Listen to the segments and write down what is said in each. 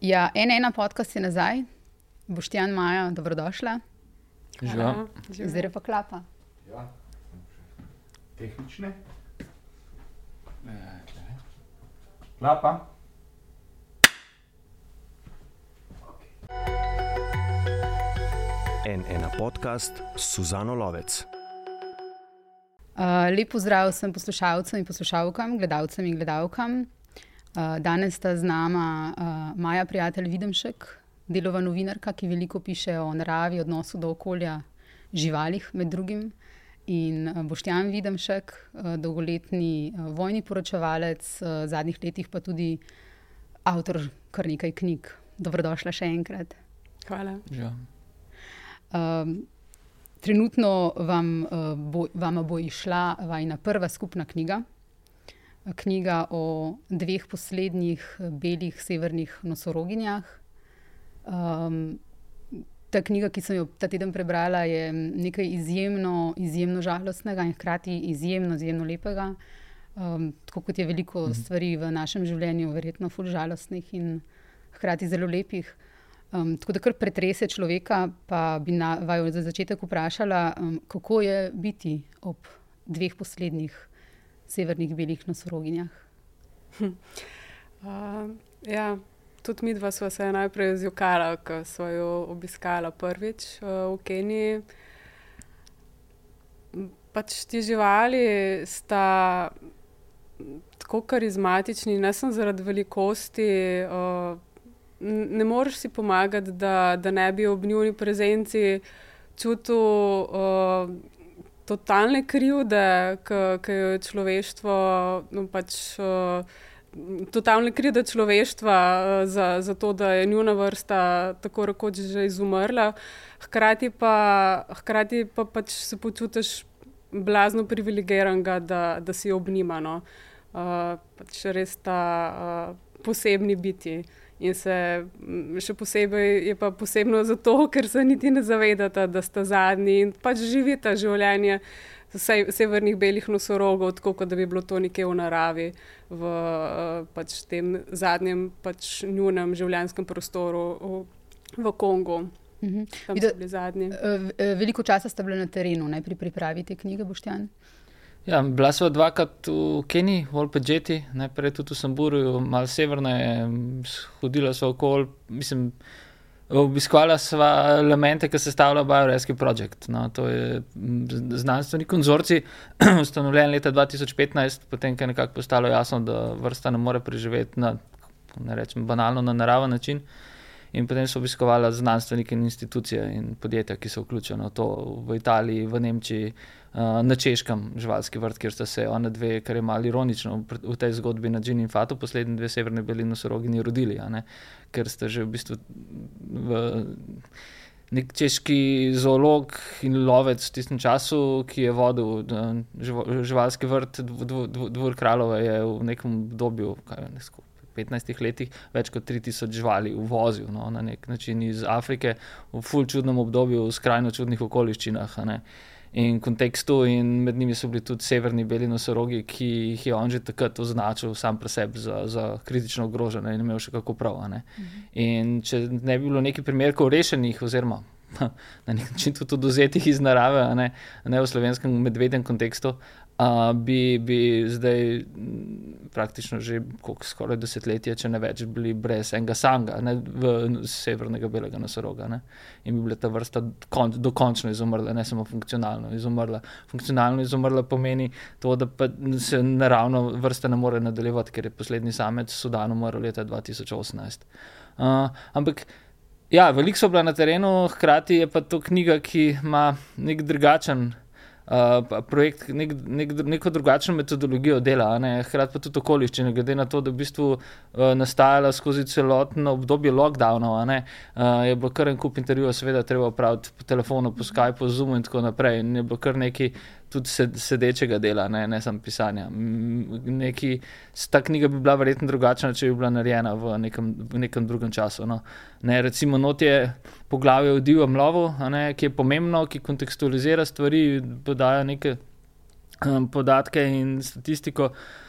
Ja, en ena podcast je nazaj, Boštjan Maja, dobrodošla. Živa. Zdaj pa klapa. Ja, tehnične. Klapa. En ena podcast s Suzano Lovec. Uh, lep pozdrav vsem poslušalcem in poslušalkam, gledalcem in gledalkam. Uh, danes sta z nama uh, Maja, prijatelj Videmšek, delova novinarka, ki veliko piše o naravi, odnosu do okolja, živalih med drugim. In uh, Boštjan Videmšek, dolgoletni vojni poročevalec, v zadnjih letih pa tudi avtor kar nekaj knjig. Dobrodošla še enkrat. Hvala. Ja. Um, trenutno vam, uh, bo, vama bo išla vajna prva skupna knjiga. Knjiga o dveh poslednjih belih severnih nosoroginjah. Um, ta knjiga, ki sem jo ta teden prebrala, je nekaj izjemno, izjemno žalostnega in hkrati izjemno, izjemno lepega. Um, tako kot je veliko mhm. stvari v našem življenju, verjetno fulž žalostnih in hkrati zelo lepih. Um, tako da kar pretrese človeka, pa bi na, vaju za začetek vprašala, um, kako je biti ob dveh poslednjih severnih belih nosoroginjah. Uh, ja, tudi mi dva smo se najprej zjokala, ko smo jo obiskala prvič uh, v Keniji. Pač ti živali sta tako karizmatični, ne samo zaradi velikosti. Uh, ne moreš si pomagati, da, da ne bi ob njuni prezenci čutil uh, totalne krivde, ki jo je človeštvo. No, pač, uh, Totalne krivde človeštva za, za to, da je njuna vrsta tako rekoč že izumrla, hkrati pa, hkrati pa pač se počutiš blazno privilegiranega, da, da si obnima. No. Uh, pač res ta uh, posebni biti. Uh, In se še posebej je pa posebno zato, ker se niti ne zavedate, da ste zadnji in pač živite življenje severnih belih nosorogov, tako kot da bi bilo to nekje v naravi, v pač tem zadnjem pač njunem življenjskem prostoru v, v Kongu. Mhm. So bili zadnji. Veliko časa ste bili na terenu, najprej pripravite knjige, Boštjan. Ja, bila sva dvakrat v Keniji, v Olpedžeti, najprej tudi v Samburu, malo severno, hodila sva okoli, mislim, obiskvala sva elemente, ki se stavljajo Bioreski projekt. No, to je znanstveni konzorci, ustanovljen leta 2015, potem, ko je nekako postalo jasno, da vrsta ne more preživeti na, ne rečem, banalno, na naraven način. In potem so obiskovali znanstvenike in institucije in podjetja, ki so vključene v to, v Italiji, v Nemčiji, uh, na Češkem, živalski vrt, kjer sta se ona dve, kar je malo ironično v tej zgodbi na Džini in Fatu, poslednji dve severne belino sorogini rodili, ker sta že v bistvu. V, Nek češki zoolog in lovec v tistem času, ki je vodil živalski vrt, dvor Kraljova, je v nekem obdobju, kaj je nekako. 15 letih več kot 3000 živali uvozil no, na nek način iz Afrike v ful čudnem obdobju, v skrajno čudnih okoliščinah. In kontekstu, in med njimi so bili tudi severni beli nosorogi, ki jih je on že takrat označil sam pri sebi za, za kritično ogrožene in imel še kako prav. Mhm. In če ne bi bilo nekaj primerkov rešenih, oziroma na nek način tudi oduzetih iz narave, ne, ne v slovenskem medvedjem kontekstu, Uh, bi, bi zdaj praktično že skoraj desetletje, če ne več, bili brez enega samega, ne, v severnega belega nosoroga. Ne, in bi bila ta vrsta kon, dokončno izumrla, ne samo funkcionalno izumrla. Funkcionalno izumrla pomeni to, da se naravno vrsta ne more nadaljevati, ker je poslednji samec Sudan umrl leta 2018. Uh, ampak. Ja, veliko so bila na terenu, hkrati je pa to knjiga, ki ima nek drugačen uh, projekt, nek, nek, neko drugačno metodologijo dela, hkrati pa tudi okoliščine, glede na to, da je v bistvu uh, nastajala skozi celotno obdobje lockdownov. Uh, je bilo kar en kup intervjujev, seveda, treba opraviti po telefonu, po Skypeu, po Zoomu in tako naprej. In je bilo kar nekaj tudi sedečega dela, ne, ne samo pisanja. Neki, ta knjiga bi bila verjetno drugačna, če bi bila narejena v nekem, v nekem drugem času. No. Ne, recimo, not je poglavje o divjem lovu, ne, ki je pomembno, ki kontekstualizira stvari, podaja neke um, podatke in statistiko. uh,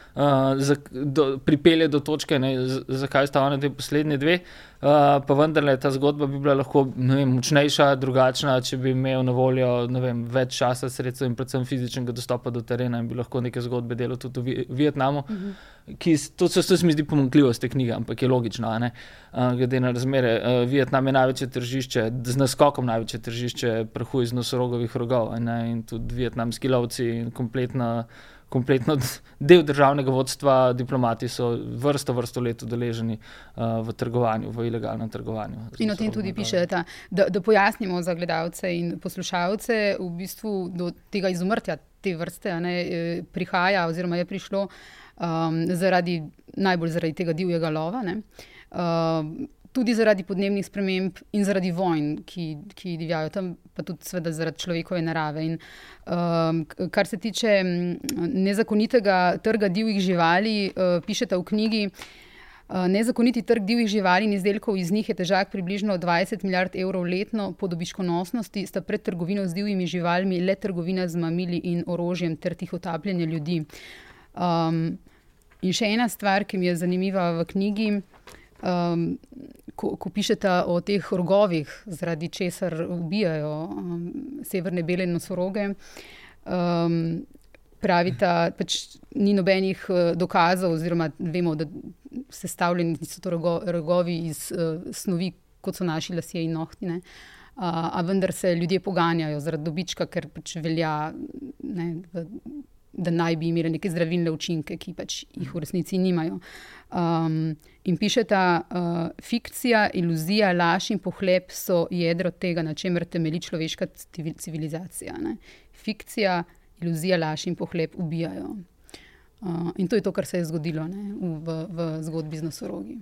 do, pripelje do točke, ne, zakaj sta oni dve poslednji dve. Uh, pa vendarle ta zgodba bi bila lahko vem, močnejša, drugačna, če bi imel na voljo vem, več časa, sredstev in predvsem fizičnega dostopa do terena in bi lahko neke zgodbe delal tudi v Vietnamu. Uh mhm. -huh. ki, to, to, se mi zdi pomankljivost te knjige, ampak je logično, uh, glede na razmere. Uh, Vietnam je največje tržišče, z naskokom največje tržišče prahu iz nosorogovih rogov ne, in tudi vietnamski lovci in kompletna kompletno del državnega vodstva, diplomati so vrsto, vrsto let udeleženi uh, v trgovanju, v ilegalnem trgovanju. In o tem tudi piše, da, da pojasnimo za gledalce in poslušalce, v bistvu do tega izumrtja te vrste ne, eh, prihaja, oziroma je prišlo um, zaradi, najbolj zaradi tega divjega lova. Uh, tudi zaradi podnebnih sprememb in zaradi vojn, ki, ki divjajo tam, pa tudi seveda, zaradi človekove narave. In, um, kar se tiče nezakonitega trga divjih živali, uh, pišete v knjigi. Uh, nezakoniti trg divjih živali in izdelkov iz njih je težak približno 20 milijard evrov letno, po dobičkonosnosti sta pred trgovino z divjimi živalmi le trgovina z mamili in orožjem ter tih otapljanje ljudi. Um, in še ena stvar, ki mi je zanimiva v knjigi, um, ko, ko pišete o teh rogovih, zaradi česar ubijajo um, severne bele nosoroge. Um, Pravite, da pač ni nobenih uh, dokazov, oziroma vemo, da so stavljeni so to rogo, rogovi iz uh, snovi, kot so naši lasje in nohtine. Uh, a vendar se ljudje poganjajo zaradi dobička, ker pač velja, ne, da naj bi imeli neke zdravilne učinke, ki pač jih v resnici nimajo. Um, in pišete, uh, fikcija, iluzija, laž in pohlep so jedro tega, na čemer temelji človeška civilizacija. Ne? Fikcija, iluzija, laž in pohlep ubijajo. Uh, in to je to, kar se je zgodilo ne? v, v zgodbi z nosorogi.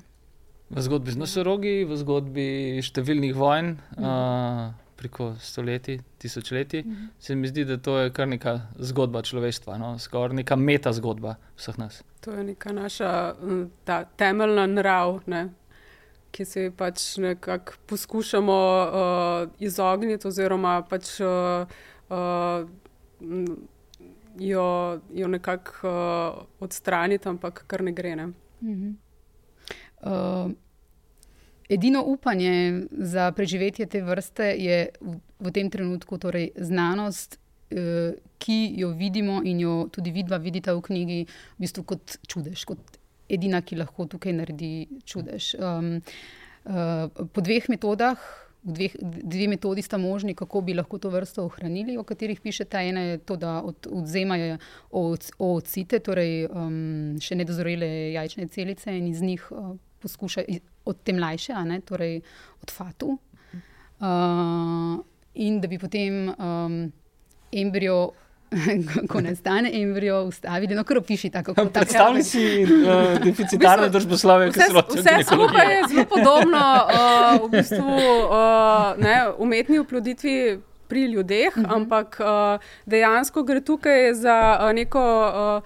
V zgodbi z nosorogi, v zgodbi številnih vojn. Mhm. Uh, preko stoletij, tisočletij, mm -hmm. se mi zdi, da to je kar neka zgodba človeštva, no? skoraj neka meta zgodba vseh nas. To je neka naša ta, temeljna narav, ne? ki se pač nekako poskušamo uh, izogniti, oziroma pač uh, uh, jo, jo nekako uh, odstraniti, ampak kar ne gre. Ne? Mm -hmm. uh, Edino upanje za preživetje te vrste je v, v tem trenutku torej znanost, eh, ki jo vidimo in jo tudi vidva vidita v knjigi, v bistvu kot čudež, kot edina, ki lahko tukaj naredi čudež. Um, uh, po dveh metodah. Dveh, dve metodi sta možni, kako bi lahko to vrsto ohranili, o katerih pišete. Ena je to, da od, odzemajo oocite, torej um, še nedozorele jajčne celice, in iz njih uh, poskušajo od te mlajše, ne, torej od Fatu. Uh, in da bi potem um, embrio, ko nastane embrio, ustavili, no, kar opiši tako. Predstavljaj si uh, deficitarne družboslovje, ki se lahko. Vse skupaj je zelo podobno uh, v bistvu, uh, ne, umetni oploditvi. Pri ljudeh, uh mhm. -huh. ampak uh, dejansko gre tukaj za uh, neko uh,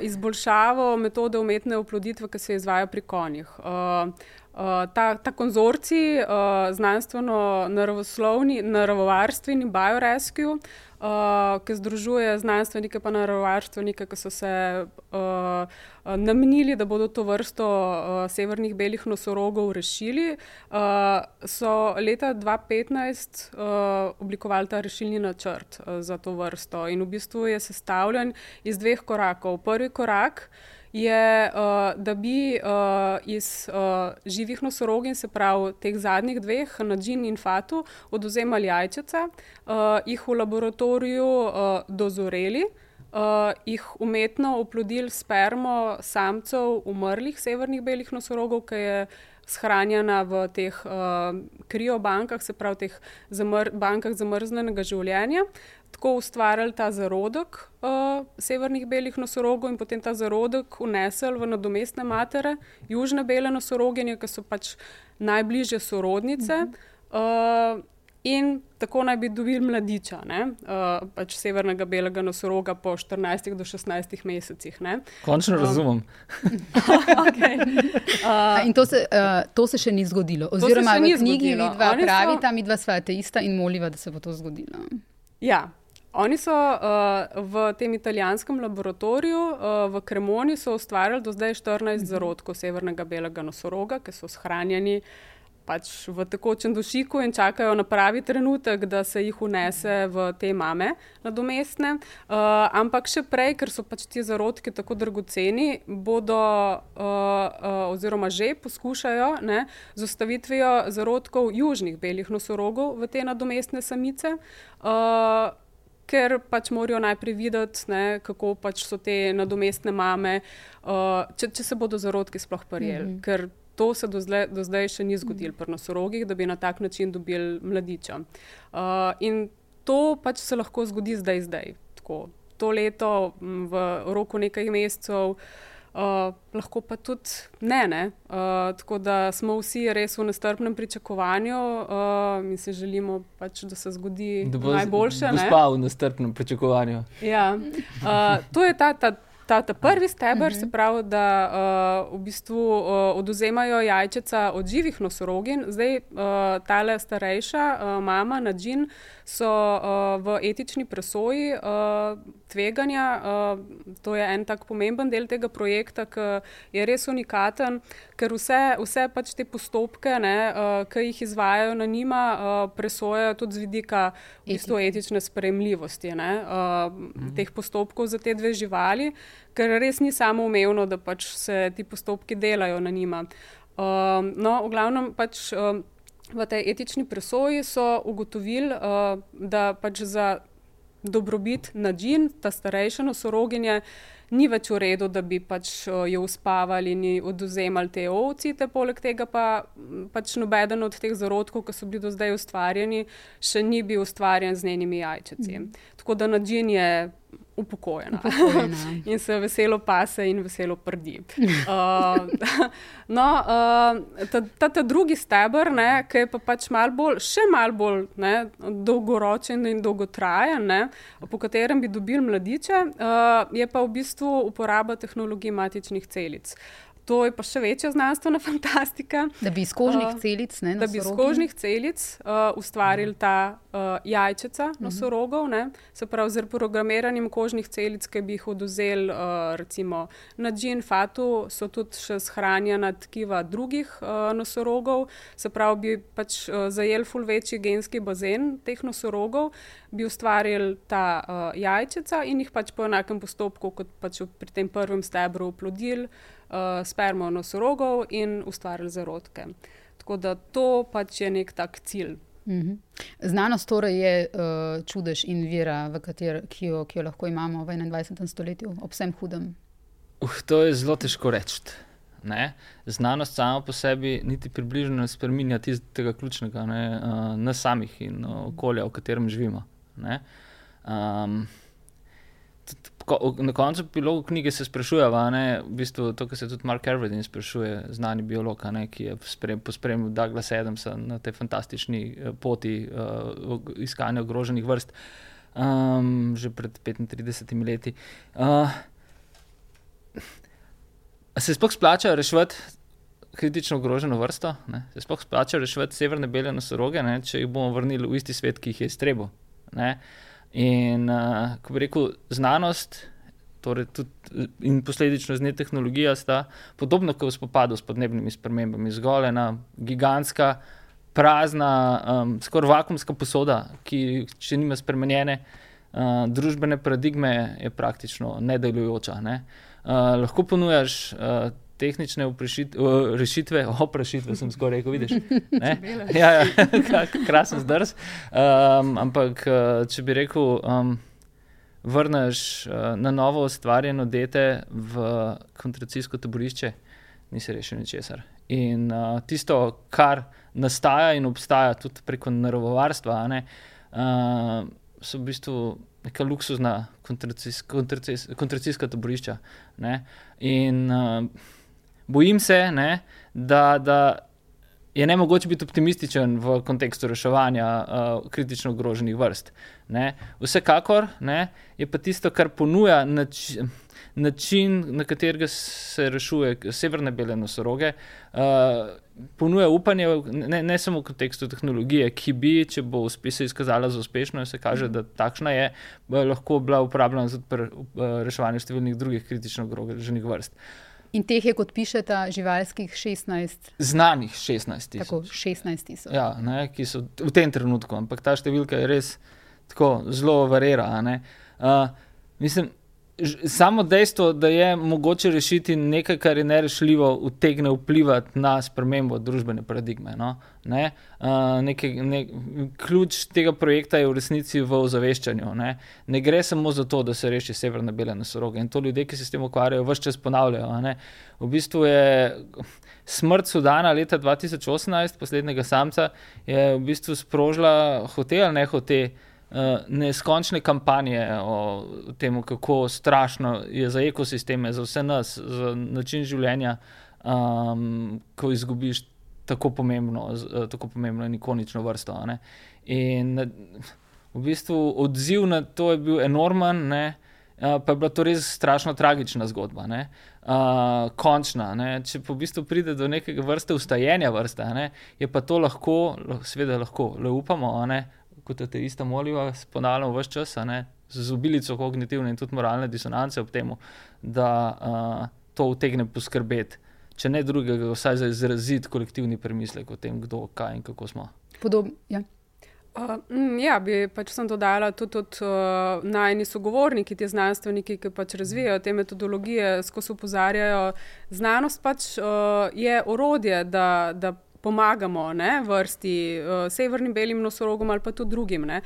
izboljšavo metode umetne oploditve, ki se izvaja pri konjih. Uh, ta, ta konzorcij, uh, znanstveno naravoslovni, naravovarstveni BioRescue, uh, ki združuje znanstvenike in naravovarstvenike, ki so se uh, namenili, da bodo to vrsto uh, severnih belih nosorogov rešili, uh, so leta 2015 uh, oblikovali ta rešilni načrt uh, za to vrsto. In v bistvu je sestavljen iz dveh korakov. Prvi korak je, uh, da bi uh, iz uh, živih nosorogin, se pravi teh zadnjih dveh, Nadžin in Fatu, oduzemali jajčice, uh, jih v laboratoriju uh, dozoreli, uh, jih umetno oplodili spermo samcev umrlih severnih belih nosorogov, ki je shranjena v teh uh, kriobankah, se pravi teh zamr bankah zamrznenega življenja tako ustvarjali ta zarodek uh, severnih belih nosorogov in potem ta zarodek unesli v nadomestne matere, južne bele nosoroginje, ki so pač najbližje sorodnice. Uh, In tako naj bi dobili mladiča, uh, pač severnega belega nosoroga po 14 do 16 mesecih. Ne? Končno um, razumem. okay. uh, in to se, uh, to se še ni zgodilo. Oziroma, v knjigi vidva pravita, so... mi dva sva te ista in moliva, da se bo to zgodilo. Ja, Oni so uh, v tem italijanskem laboratoriju uh, v Kremoni ustvarjali do zdaj 14 zarodkov severnega belega nosoroga, ki so shranjeni uh, pač v tekočem dušiku in čakajo na pravi trenutek, da se jih unese v te mame nadomestne. Uh, ampak še prej, ker so pač ti zarodki tako dragoceni, bodo uh, uh, oziroma že poskušajo ne, z ustavitvijo zarodkov južnih belih nosorogov v te nadomestne samice. Uh, Ker pač morajo najprej videti, ne, kako pač so te nadomestne mame, uh, če, če se bodo zarodki sploh prijeli. Mm -hmm to se do zdaj, do zdaj še ni zgodilo pri nosorogih, da bi na tak način dobili mladiča. Uh, in to pač se lahko zgodi zdaj, zdaj. Tako, to leto, v roku nekaj mesecev. Uh, lahko pa tudi ne. ne. Uh, tako da smo vsi res v nestrpnem pričakovanju uh, in si želimo, pač, da se zgodi da bo najboljše. Da bo spal v nestrpnem pričakovanju. Ja. Uh, to je ta, ta ta, ta prvi steber, uh -huh. se pravi, da uh, v bistvu uh, oduzemajo jajčica od živih nosorogin, zdaj uh, ta starejša uh, mama, Nadžin, so uh, v etični presoji uh, tveganja. Uh, to je en tak pomemben del tega projekta, ki je res unikaten, ker vse, vse pač te postopke, ne, uh, ki jih izvajajo na njima, uh, presojajo tudi z vidika v bistvu, etične sprejemljivosti ne, uh, mhm. teh postopkov za te dve živali ker res ni samo umevno, da pač se ti postopki delajo na njima. Um, no, v glavnem pač. Um, V tej etični presoji so ugotovili, uh, da pač za dobrobit nadžin, ta starejša nosoroginja, ni več v redu, da bi pač uh, jo uspavali in oduzemali te ovcite. Poleg tega pa pač nobeden od teh zarodkov, ki so bili do zdaj ustvarjeni, še ni bil ustvarjen z njenimi jajčici. Mm. Tako da nadžin je upokojena. upokojena. in se veselo pase in veselo prdi. Uh, no, uh, ta, ta, ta drugi stebr, ki je pa pač mal bolj, še mal bolj ne, dolgoročen in dolgotrajen, ne, po katerem bi dobili mladiče, uh, je pa v bistvu uporaba tehnologij matičnih celic. Uh, To je pa še večja znanstvena fantastika. Da bi iz kožnih uh, celic, ne, da bi iz kožnih celic uh, ustvarili ta uh, jajčica mhm. nosorogov, ne, se pravi z programiranjem kožnih celic, ki bi jih oduzeli uh, recimo na džin fatu, so tudi še shranjena tkiva drugih uh, nosorogov, se pravi bi pač uh, zajel ful večji genski bazen teh nosorogov, bi ustvarili ta uh, jajčica in jih pač po enakem postopku, kot pač pri tem prvem stebru oplodili uh, spermo nosorogov in ustvarjali zarodke. Tako da to pač je nek tak cilj. Mm -hmm. Znanost torej je uh, čudež in vira, kater, ki, jo, ki jo lahko imamo v 21. stoletju, ob vsem hudem. Uh, to je zelo težko reči. Ne? Znanost sama po sebi niti približno ne spremenja tega ključnega, ne, uh, na samih in okolja, v katerem živimo. Um, na koncu priloga knjige se sprašuje, v bistvu to, kar se tudi Mark Erwin sprašuje, znani biolog, ne, ki je pospremil Douglas Adamsa na tej fantastični uh, poti uh, iskanja ogroženih vrst um, že pred 35 leti. Uh, se sploh splača rešiti? Kritično ogroženo vrsto, ne? se sploh splača rešiti severne bele nosoroge, ne? če jih bomo vrnili v isti svet, ki jih je iztrebil. Uh, In uh, ko bi rekel, znanost torej tudi, in posledično z njej tehnologija sta podobno kot v spopadu s podnebnimi spremembami, zgolj ena gigantska, prazna, um, skoraj vakumska posoda, ki če nima spremenjene uh, družbene paradigme, je praktično nedelujoča. Ne? Uh, lahko ponujaš. Uh, tehnične rešitve, oprašitve, sem skoraj rekel, vidiš. Ja, ja, krasen zdrs. Um, ampak, uh, če bi rekel, um, vrneš uh, na novo ustvarjeno dete v kontracijsko taborišče, nisi rešil ničesar. In uh, tisto, kar nastaja in obstaja tudi preko narovarstva, ne, uh, so v bistvu neka luksuzna kontracijska taborišča. Ne. In uh, bojim se, ne, da, da je ne mogoče biti optimističen v kontekstu reševanja uh, kritično ogroženih vrst. Ne. Vsekakor ne, je pa tisto, kar ponuja nač način, na katerega se rešuje severne bele nosoroge, uh, ponuja upanje, ne, ne samo v kontekstu tehnologije, ki bi, če bo se izkazala za uspešno, se kaže, da takšna je, lahko bila uporabljena za reševanje številnih drugih kritično ogroženih vrst. In teh je, kot pišete, živalskih 16. Znanih 16. Tako, 16 tisoč. Ja, ne, ki so v tem trenutku, ampak ta številka je res tako zelo varira. Uh, mislim, samo dejstvo, da je mogoče rešiti nekaj, kar je nerešljivo, utegne vplivati na spremembo družbene paradigme. No? Ne? Uh, nekaj, ne, ključ tega projekta je v resnici v ozaveščanju. Ne? ne gre samo za to, da se reši severne bele nosoroge in to ljudje, ki se s tem ukvarjajo, vse čas ponavljajo. V bistvu je smrt Sudana leta 2018, poslednjega samca, je v bistvu sprožila hotel ali ne hotel. Eh, neskončne kampanje o tem, kako strašno je za ekosisteme, za vse nas, za način življenja, um, ko izgubiš tako pomembno, uh, tako pomembno in ikonično vrsto. Ne? In v bistvu odziv na to je bil enormen, ne? Uh, pa je bila to res strašno tragična zgodba. Uh, končna. Ne? Če pa v bistvu pride do nekega vrste ustajenja, vrste, ne? je pa to lahko, seveda lahko, le upamo, kot te ista moliva, ponavljamo vse čas, ne, z obilico kognitivne in tudi moralne disonance ob tem, da uh, to utegne poskrbeti, če ne drugega, vsaj za izraziti kolektivni premislek o tem, kdo, kaj in kako smo. Podobno. Ja. Uh, ja, bi pač sem dodala tudi od uh, najni sogovorniki, ti znanstveniki, ki pač razvijajo te metodologije, skozi upozarjajo, znanost pač uh, je orodje, da, da pomagamo ne, vrsti, uh, severnim belim nosorogom ali pa tudi drugim. Ne.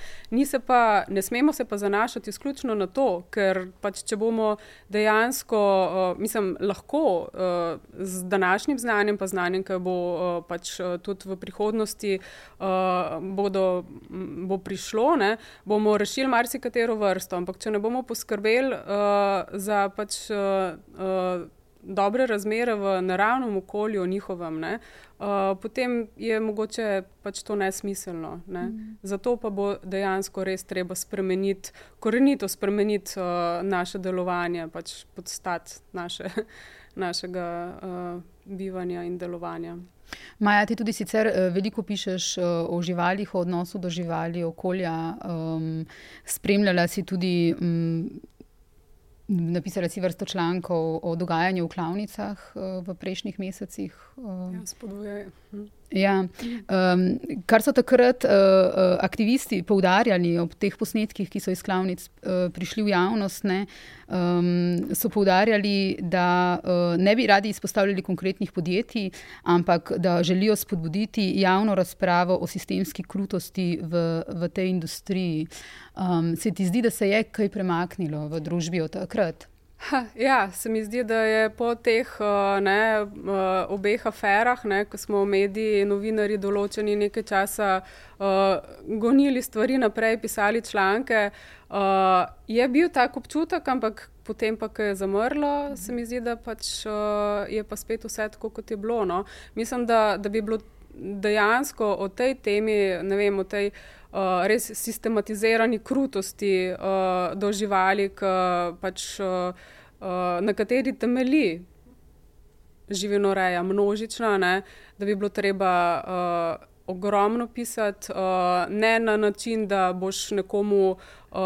Se pa, ne smemo se pa zanašati izključno na to, ker pač, če bomo dejansko, uh, mislim, lahko uh, z današnjim znanjem, pa znanjem, ki bo uh, pač uh, tudi v prihodnosti uh, bodo, bo prišlo, ne, bomo rešili marsikatero vrsto. Ampak če ne bomo poskrbeli uh, za pač. Uh, uh, dobre razmere v naravnem okolju, njihovem, ne, uh, potem je mogoče pač to nesmiselno. Ne. Mm. Zato pa bo dejansko res treba spremeniti, korenito spremeniti uh, naše delovanje, pač podstat naše, našega uh, bivanja in delovanja. Maja, ti tudi sicer veliko pišeš o živalih, o odnosu do živali, okolja. Um, spremljala si tudi um, Napisala si vrsto člankov o dogajanju v klavnicah uh, v prejšnjih mesecih. Uh, ja, spodbujajo. Hm. Ja, um, kar so takrat uh, aktivisti poudarjali ob teh posnetkih, ki so iz klavnic uh, prišli v javnost, ne, um, so poudarjali, da uh, ne bi radi izpostavljali konkretnih podjetij, ampak da želijo spodbuditi javno razpravo o sistemski krutosti v, v tej industriji. Um, se ti zdi, da se je kaj premaknilo v družbi od takrat? Ha, ja, se mi zdi, da je po teh uh, ne, uh, obeh aferah, ne, ko smo mediji, novinari, določeni nekaj časa uh, gonili stvari naprej, pisali članke, uh, je bil tak občutek, ampak potem, pa, ko je zamrlo, se mi zdi, da pač, uh, je pa spet vse tako, kot je bilo. No. Mislim, da, da bi bilo dejansko o tej temi, ne vem, o tej. Res sistematizirani krutosti uh, do živali, k, pač, uh, uh, na kateri temelji živinoreja, množična, ne, da bi bilo treba uh, ogromno pisati, uh, ne na način, da boš nekomu uh,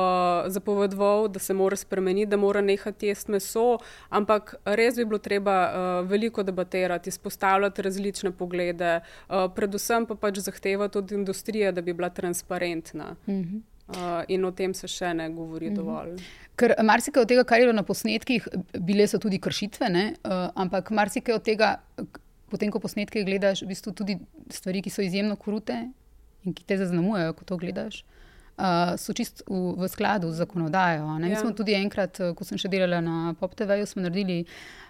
zapovedoval, da se mora spremeniti, da mora nehati jesti meso, ampak res bi bilo treba uh, veliko debatirati, izpostavljati različne poglede, uh, predvsem pa pač zahtevati od industrije, da bi bila transparentna. Mm -hmm. Uh, in o tem se še ne govori mm -hmm. dovolj. Ker marsikaj od tega, kar je bilo na posnetkih, bile so tudi kršitve, uh, ampak marsikaj od tega, potem, ko posnetke gledaš, v bistvu tudi stvari, ki so izjemno krute in ki te zaznamujejo, ko to gledaš, uh, so čist v, v skladu z zakonodajo. Ja. Mi smo tudi enkrat, eh, ko sem še delala na PopTV-ju, smo naredili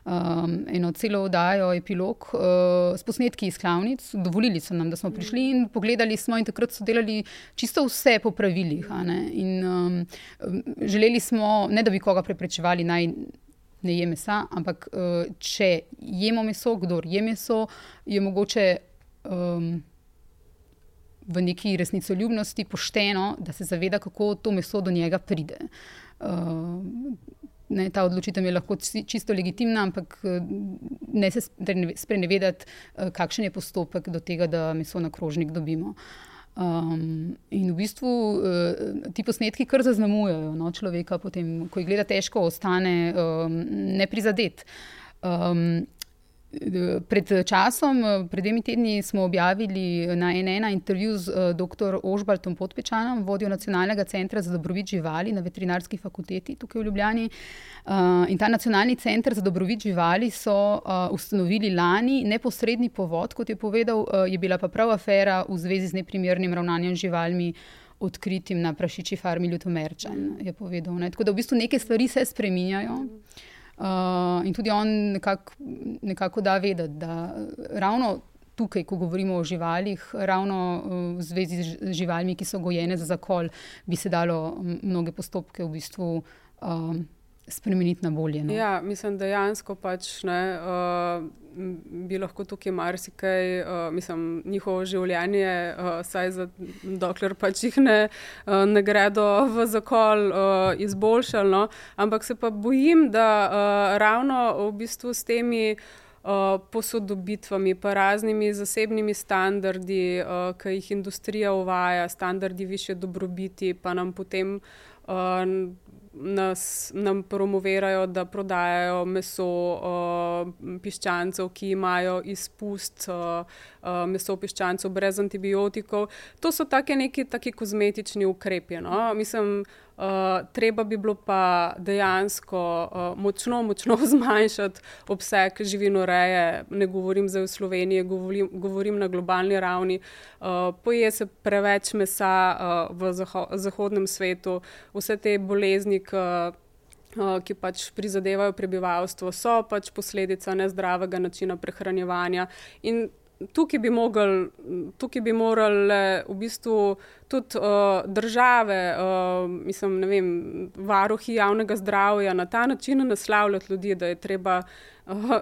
um, eno celo oddajo, epilog uh, s posnetki iz klavnic. Dovolili so nam, da smo prišli in pogledali smo, in takrat so delali čisto vse po pravilih. In, um, želeli smo, ne da bi koga preprečevali naj ne je mesa, ampak uh, če jemo meso, kdo je meso, je mogoče um, v neki resnicoljubnosti pošteno, da se zaveda, kako to meso do njega pride. Uh, ne, ta odločitev je lahko čisto legitimna, ampak ne se sprenevedati, kakšen je postopek do tega, da meso na krožnik dobimo. Um, in v bistvu uh, ti posnetki kar zaznamujejo no, človeka, potem, ko jih gleda, težko ostane um, neprizadet. Um, Pred časom, pred dvemi tedni, smo objavili na NN intervju z uh, dr. Ožbaltom Podpečanom, vodjo Nacionalnega centra za dobrobit živali na veterinarski fakulteti tukaj v Ljubljani. Uh, in ta nacionalni center za dobrobit živali so uh, ustanovili lani, neposredni povod, kot je povedal, je bila pa prav afera v zvezi z neprimernim ravnanjem živalmi. Odkritim na prašiči farmi Ljutomerčan, je povedal. Ne? Tako da v bistvu neke stvari se spreminjajo. Mm. Uh, in tudi on nekako nekako da vedeti, da ravno tukaj, ko govorimo o živalih, ravno uh, v zvezi z živalmi, ki so gojene za zakol, bi se dalo mnoge postopke v bistvu. Uh, spremeniti na bolje. No? Ja, mislim, dejansko pač ne. Uh, Bi lahko tukaj marsikaj, uh, mislim, njihovo življenje, uh, saj za, dokler pač jih ne, uh, ne gredo v zakol, uh, izboljšalo. No? Ampak se pa bojim, da uh, ravno v bistvu s temi uh, posodobitvami, pa raznimi zasebnimi standardi, uh, ki jih industrija uvaja, standardi više dobrobiti, pa nam potem. Uh, nas, nam promovirajo, da prodajajo meso uh, piščancev, ki imajo izpust uh, uh, meso piščancev brez antibiotikov. To so take neki taki kozmetični ukrepi. No? Mislim, Uh, treba bi bilo pa dejansko uh, močno, močno zmanjšati obseg živinoreje. Ne govorim zdaj v Sloveniji, govorim, govorim na globalni ravni. Uh, poje se preveč mesa uh, v zaho zahodnem svetu, vse te bolezni. Uh, ki pač prizadevajo prebivalstvo, so pač posledica nezdravega načina prehranjevanja. In tukaj bi, mogel, tukaj bi morali v bistvu tudi uh, države, uh, mislim, ne vem, varuhi javnega zdravja na ta način naslavljati ljudi, da je treba. Uh,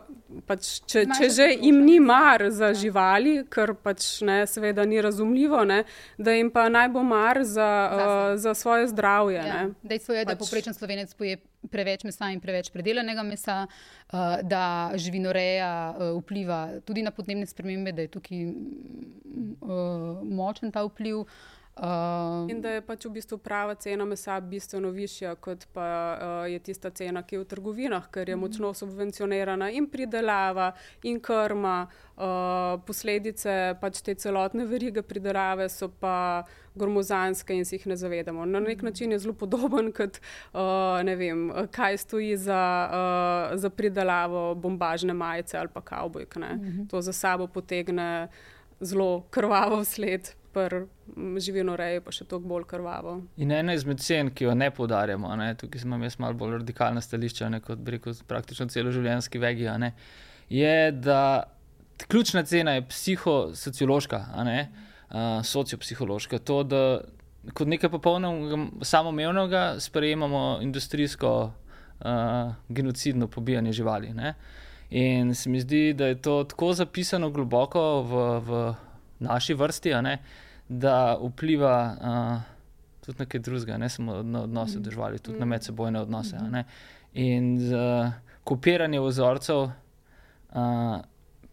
pač, če, če že jim ni mar za živali, kar pač ne, seveda ni razumljivo, ne, da jim pa naj bo mar za, uh, za svoje zdravje. Ja. Dejstvo je, pač, da poprečen slovenec poje preveč mesa in preveč predelanega mesa, uh, da živinoreja uh, vpliva tudi na podnebne spremembe, da je tukaj uh, močen ta vpliv. Uh, in da je pač v bistvu prava cena mesa bistveno višja, kot pa uh, je tista cena, ki je v trgovinah, ker je mhm. močno subvencionirana in pridelava, in krma. Uh, posledice pač te celotne verige pridelave so pa gromozanske in si jih ne zavedamo. Na nek mhm. način je zelo podoben, kot uh, ne vem, kaj stoji za, uh, za pridelavo bombažne majice ali pa kavbojk. Uh mhm. -huh. To za sabo potegne zelo krvavo sled pri živinoreji, pa še toliko bolj krvavo. In ena izmed cen, ki jo ne podarjamo, ne, tukaj imam jaz malo bolj radikalna stališča, ne, kot rekel, praktično celo življenjski vegi, ne, je, da ključna cena je psihosociološka, ne, uh, sociopsihološka. To, da kot nekaj popolnoma samoumevnega sprejemamo industrijsko uh, genocidno pobijanje živali. Ne. In se mi zdi, da je to tako zapisano globoko v, v naši vrsti, ne, da vpliva uh, tudi na nekaj drugega, ne samo na odnose mm. državljani, tudi mm. na medsebojne odnose. Mm. In z uh, kopiranjem vzorcev, uh,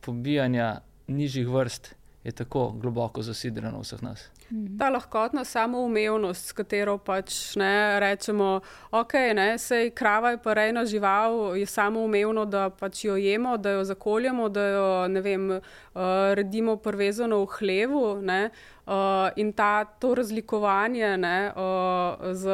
pobijanja nižjih vrst je tako globoko zasidrano v vseh nas. Mhm. Ta lahkotna samoumevnost, s katero pač ne rečemo, ok, ne, sej krava je pa rejna žival, je samoumevno, da pač jo jemo, da jo zakoljemo, da jo ne vem, uh, redimo prvezano v hlevu. Ne, uh, in ta, to razlikovanje ne, uh, z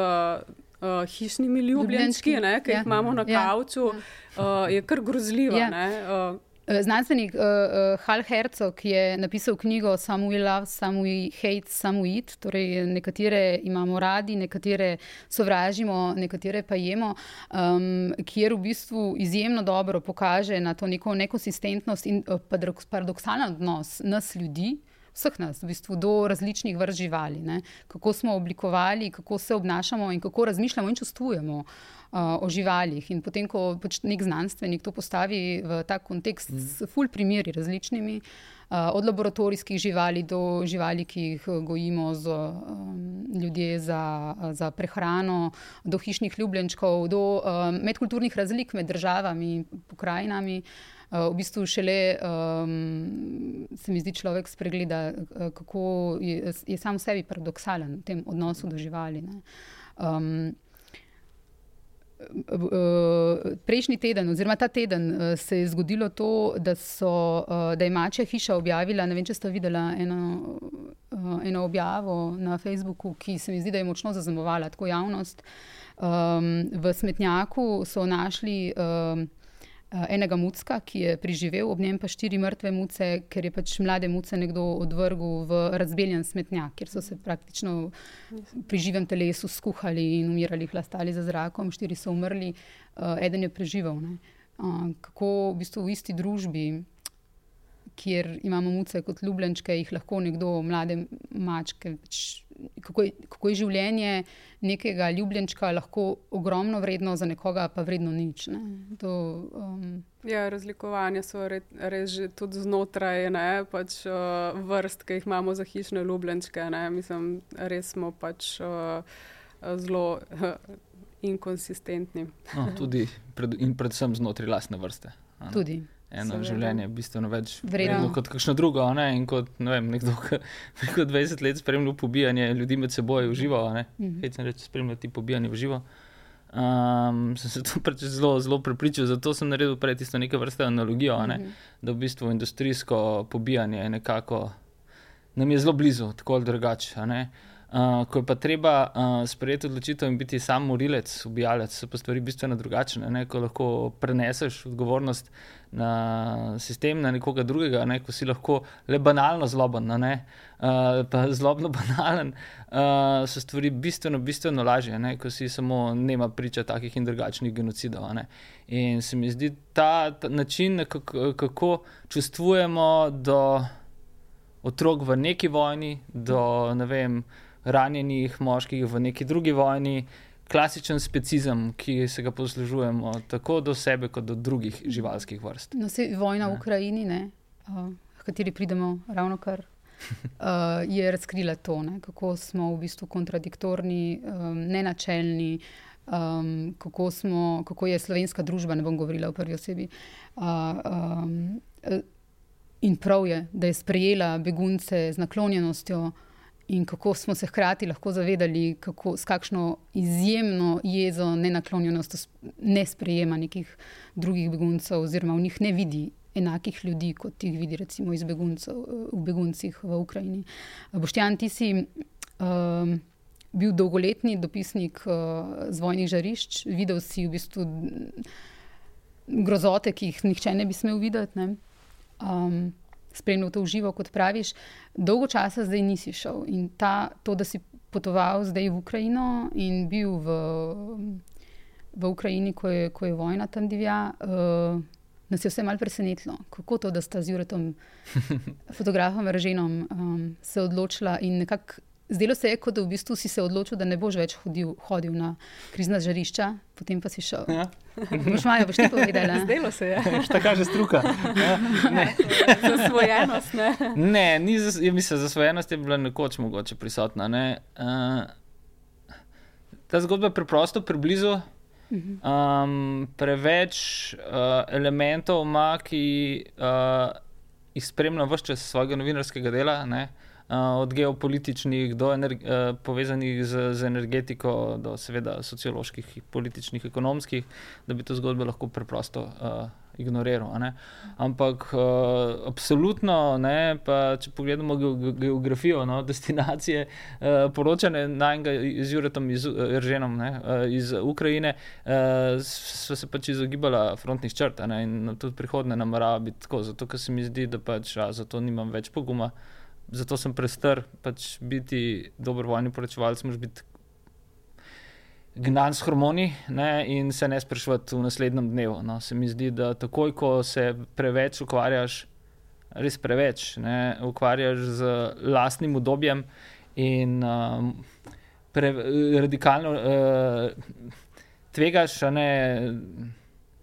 uh, hišnimi ljubljenčki, ki jih ja. imamo na ja. kavču, ja. uh, je kar grozljivo. Ja. Eh, znanstvenik uh, uh, Hal Herzog je napisal knjigo Some We Love, Some We Hate, Some We Eat. Torej, nekatere imamo radi, nekatere sovražimo, nekatere pa jemo, um, kjer v bistvu izjemno dobro pokaže na to neko nekonsistentnost in uh, paradoksalen odnos nas ljudi. Vseh nas, v bistvu, do različnih vrst živali, ne? kako smo oblikovali, kako se obnašamo in kako razmišljamo in čustvujemo. Uh, uh, o živalih. In potem, ko pač nek znanstvenik to postavi v ta kontekst mm. s ful primeri različnimi, uh, od laboratorijskih živali do živali, ki jih gojimo z um, ljudje za, za prehrano, do hišnih ljubljenčkov, do um, medkulturnih razlik med državami in pokrajinami. Uh, v bistvu šele um, se mi zdi človek spregleda, kako je, je sam sebi paradoksalen v tem odnosu do živali. Um, prejšnji teden, oziroma ta teden, eh, se je zgodilo to, da, so, eh, da je Mačja hiša objavila. Ne vem, če ste videli eno, eh, eno objavo na Facebooku, ki se mi zdi, da je močno zaznamovala tako javnost. Um, v smetnjaku so našli um, Eh, enega mucka, ki je priživel, ob njem pa štiri mrtve muce, ker je pač mlade muce nekdo odvrgel v razbeljen smetnjak, kjer so se praktično pri živem telesu skuhali in umirali, hlastali za zrakom, štiri so umrli, uh, eden je preživel. Uh, kako v bistvu v isti družbi kjer imamo muce kot ljubljenčke, jih lahko nekdo, mlade mačke. Pač, kako, je, kako je življenje nekega ljubljenčka lahko ogromno vredno, za nekoga pa vredno nič. To, um... ja, razlikovanja so re, res že tudi znotraj ne, pač, uh, vrst, ki jih imamo za hišne ljubljenčke. Ne. Mislim, res smo pač uh, zelo. Uh, Inkonsistentni. No, tudi pred, in predvsem znotraj lastne vrste. Tudi eno Seveda. življenje bistveno več vredno kot kakšno drugo. Ne? In kot ne vem, nekdo, ki preko 20 let spremlja pobijanje ljudi med seboj v živo, ne mm. reče spremljati pobijanje v živo. Um, sem se tu pač zelo, zelo prepričal, zato sem naredil prej tisto neke vrste analogijo, ne? mm -hmm. da v bistvu industrijsko pobijanje je nekako nam je zelo blizu, tako ali drugače. Uh, ko je pa treba uh, sprejeti odločitev in biti sam morilec, ubijalec, so pa stvari bistveno drugačne. Ne? Ko lahko preneseš odgovornost na sistem, na nekoga drugega, ne? ko si lahko le banalno zloben, uh, pa zlobno banalen, uh, so stvari bistveno, bistveno lažje, ne? ko si samo nema priča takih in drugačnih genocidov. In se mi zdi ta, ta način, kako, kako čustvujemo do otrok v neki vojni, do ne vem ranjenih moških v neki drugi vojni, klasičen specizem, ki se ga poslužujemo tako do sebe, kot do drugih živalskih vrst. No, se vojna ne. v Ukrajini, ne, uh, kateri pridemo ravno kar. Uh, je razkrila to, ne, kako smo v bistvu kontradiktorni, um, nenačelni, um, kako, smo, kako je slovenska družba, ne bom govorila v prvi osebi. Uh, um, in prav je, da je sprejela begunce z naklonjenostjo, uh, in kako smo se hkrati lahko zavedali, kako, s kakšno izjemno jezo, nenaklonjenost, ne sprejema nekih drugih beguncev, oziroma v njih ne vidi enakih ljudi, kot jih vidi recimo beguncev, v beguncih v Ukrajini. Boštjan, ti si. Um, Bil dolgoletni dopisnik uh, z vojnih žarišč, videl si v bistvu grozote, ki jih nihče ne bi smel videti. Um, spremljal to v živo, kot praviš, dolgo časa zdaj nisi šel. In ta, to, da si potoval zdaj v Ukrajino in bil v, v Ukrajini, ko je, ko je vojna tam divja, uh, nas je vse malce presenetilo. Kako to, da sta z Juretom, fotografom Reženom, um, se odločila in nekako Zdelo se je, kot da v bistvu si se odločil, da ne boš več hodil, hodil na krizna žarišča, potem pa si šel. Ja. Boš malo, boš ti povedal. Zdelo se je. Šta kaže struka? Ja. Ne. Zasvojenost, ne. Ne, ni za, ja, mislim, zasvojenost je bila nekoč mogoče prisotna. Ne. Uh, ta zgodba je preprosto preblizu. Um, preveč uh, elementov ima, ki uh, jih spremljam vse čas svojega novinarskega dela. Ne. Eh, od geopolitičnih do uh, povezanih z, z energetiko, do seveda socioloških, političnih, ekonomskih, da bi to zgodbo lahko preprosto uh, ignoriral. Ampak uh, absolutno, ne, pa, če pogledamo geografijo, no, destinacije, uh, poročane na enega z Juretom, iz, Rženom, ne, uh, iz Ukrajine, uh, so se pač izogibala frontnih črt ne, in tudi prihodne namerava biti tako, zato ker se mi zdi, da pač a, zato nimam več poguma zato sem prestar, pač biti dobrovoljni poročevalec, moraš biti gnan s hormoni ne, in se ne sprašovati v naslednjem dnevu. No. Se mi zdi, da takoj, ko se preveč ukvarjaš, res preveč, ne, ukvarjaš z lastnim udobjem in um, pre, radikalno uh, tvegaš, ne.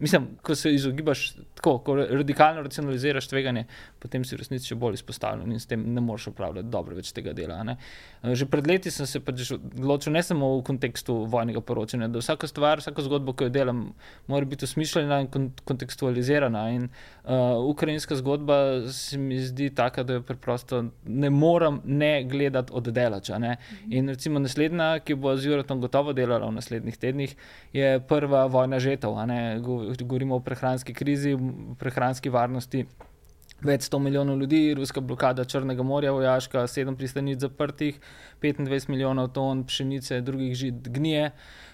Mislim, ko se izogibaš tako, ko radikalno racionaliziraš tveganje, potem si v resnici še bolj izpostavljen in s tem ne moreš upravljati dobro več tega dela. Ne? Že pred leti sem se pač odločil, ne samo v kontekstu vojnega poročanja, da vsaka stvar, vsaka zgodba, ki jo delam, mora biti osmišljena in kontekstualizirana. In uh, ukrajinska zgodba se mi zdi taka, da jo preprosto ne morem ne gledati od delača. Ne? In recimo naslednja, ki bo z Juratom gotovo delala v naslednjih tednih, je prva vojna žetev govorimo o prehranski krizi, o prehranski varnosti. Več sto milijonov ljudi, ruska blokada Črnega morja, vojaška, sedem pristanic zaprtih, 25 milijonov ton pšenice, drugih žit gnije,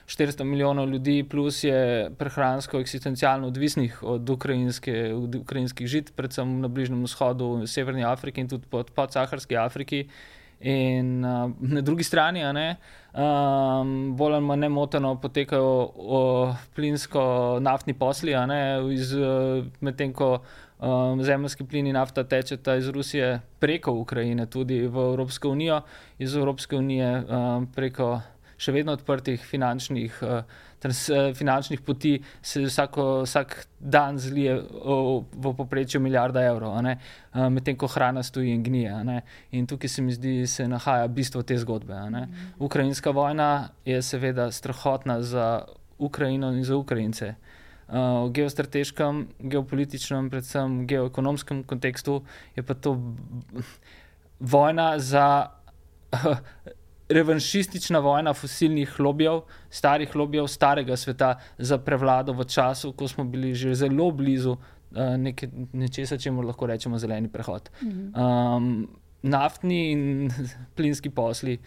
400 milijonov ljudi, plus je prehransko, eksistencialno odvisnih od, od ukrajinskih žit, predvsem na Bližnjem vzhodu, v Severni Afriki in tudi pod, pod Saharski Afriki. In uh, na drugi strani, ne, um, bolj ali manj nemoteno potekajo plinsko-naftni posli, medtem ko um, zemljski plin in nafta tečeta iz Rusije preko Ukrajine, tudi v Evropsko unijo, iz Evropske unije um, preko še vedno odprtih finančnih. Uh, trans, eh, finančnih poti se vsako, vsak dan zlije v, poprečju milijarda evrov, eh, medtem ko hrana stoji in gnije. In tukaj se mi zdi, se nahaja bistvo te zgodbe. Mhm. Ukrajinska vojna je seveda strahotna za Ukrajino in za Ukrajince. Uh, v geostrateškem, geopolitičnem, predvsem geoekonomskem kontekstu je pa to vojna za uh, revanšistična vojna fosilnih lobijev, starih lobijev, starega sveta za prevlado v času, ko smo bili že zelo blizu uh, neke, nečesa, če lahko rečemo zeleni prehod. Um, naftni in plinski posli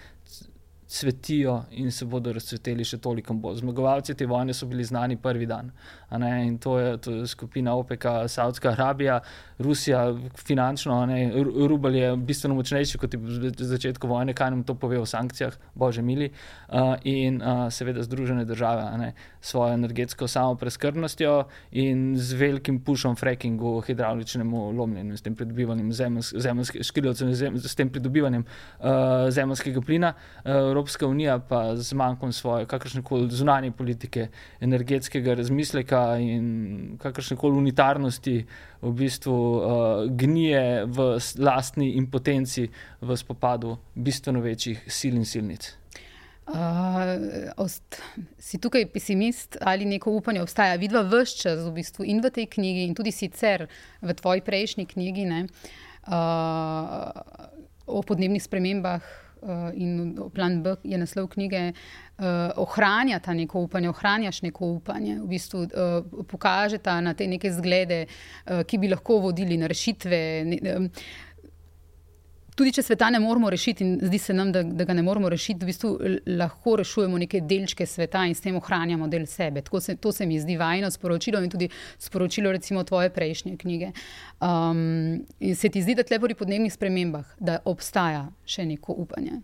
cvetijo in se bodo razcveteli še toliko bolj. Zmagovalci te vojne so bili znani prvi dan. In to je, to je skupina OPEC, Saudska Arabija, Rusija, finančno, Rubel je bistveno močnejši kot v začetku vojne, kaj nam to pove o sankcijah, bože mili, uh, in uh, seveda Združene države s svojo energetsko samopreskrbnostjo in z velikim pušom frackingu, hidrauličnemu lomljenju, s tem pridobivanjem zemljskega škrilovca, s tem pridobivanjem uh, zemljskega plina. Uh, Evropska unija pa z manjkom svoje, kakršne koli zunanje politike, energetskega razmisleka in kakršne koli unitarnosti, v bistvu uh, gnije v lastni impotenci v spopadu bistveno večjih sil in silnic. Uh, ost, si tukaj pesimist ali neko upanje obstaja? Vidva vse čas v bistvu in v tej knjigi, in tudi sicer v tvoji prejšnji knjigi ne, uh, o podnebnih spremembah, in plan B je naslov knjige, uh, ohranja ta neko upanje, ohranjaš neko upanje, v bistvu uh, pokažeta na te neke zglede, uh, ki bi lahko vodili na rešitve. Ne, uh, Tudi če sveta ne moramo rešiti, in zdi se nam, da, da ga ne moramo rešiti, v bistvu lahko rešujemo neke delčke sveta in s tem ohranjamo del sebe. Se, to se mi zdi vajno sporočilo in tudi sporočilo, recimo, tvoje prejšnje knjige. Um, se ti zdi, da tle pri podnebnih spremembah, da obstaja še neko upanje?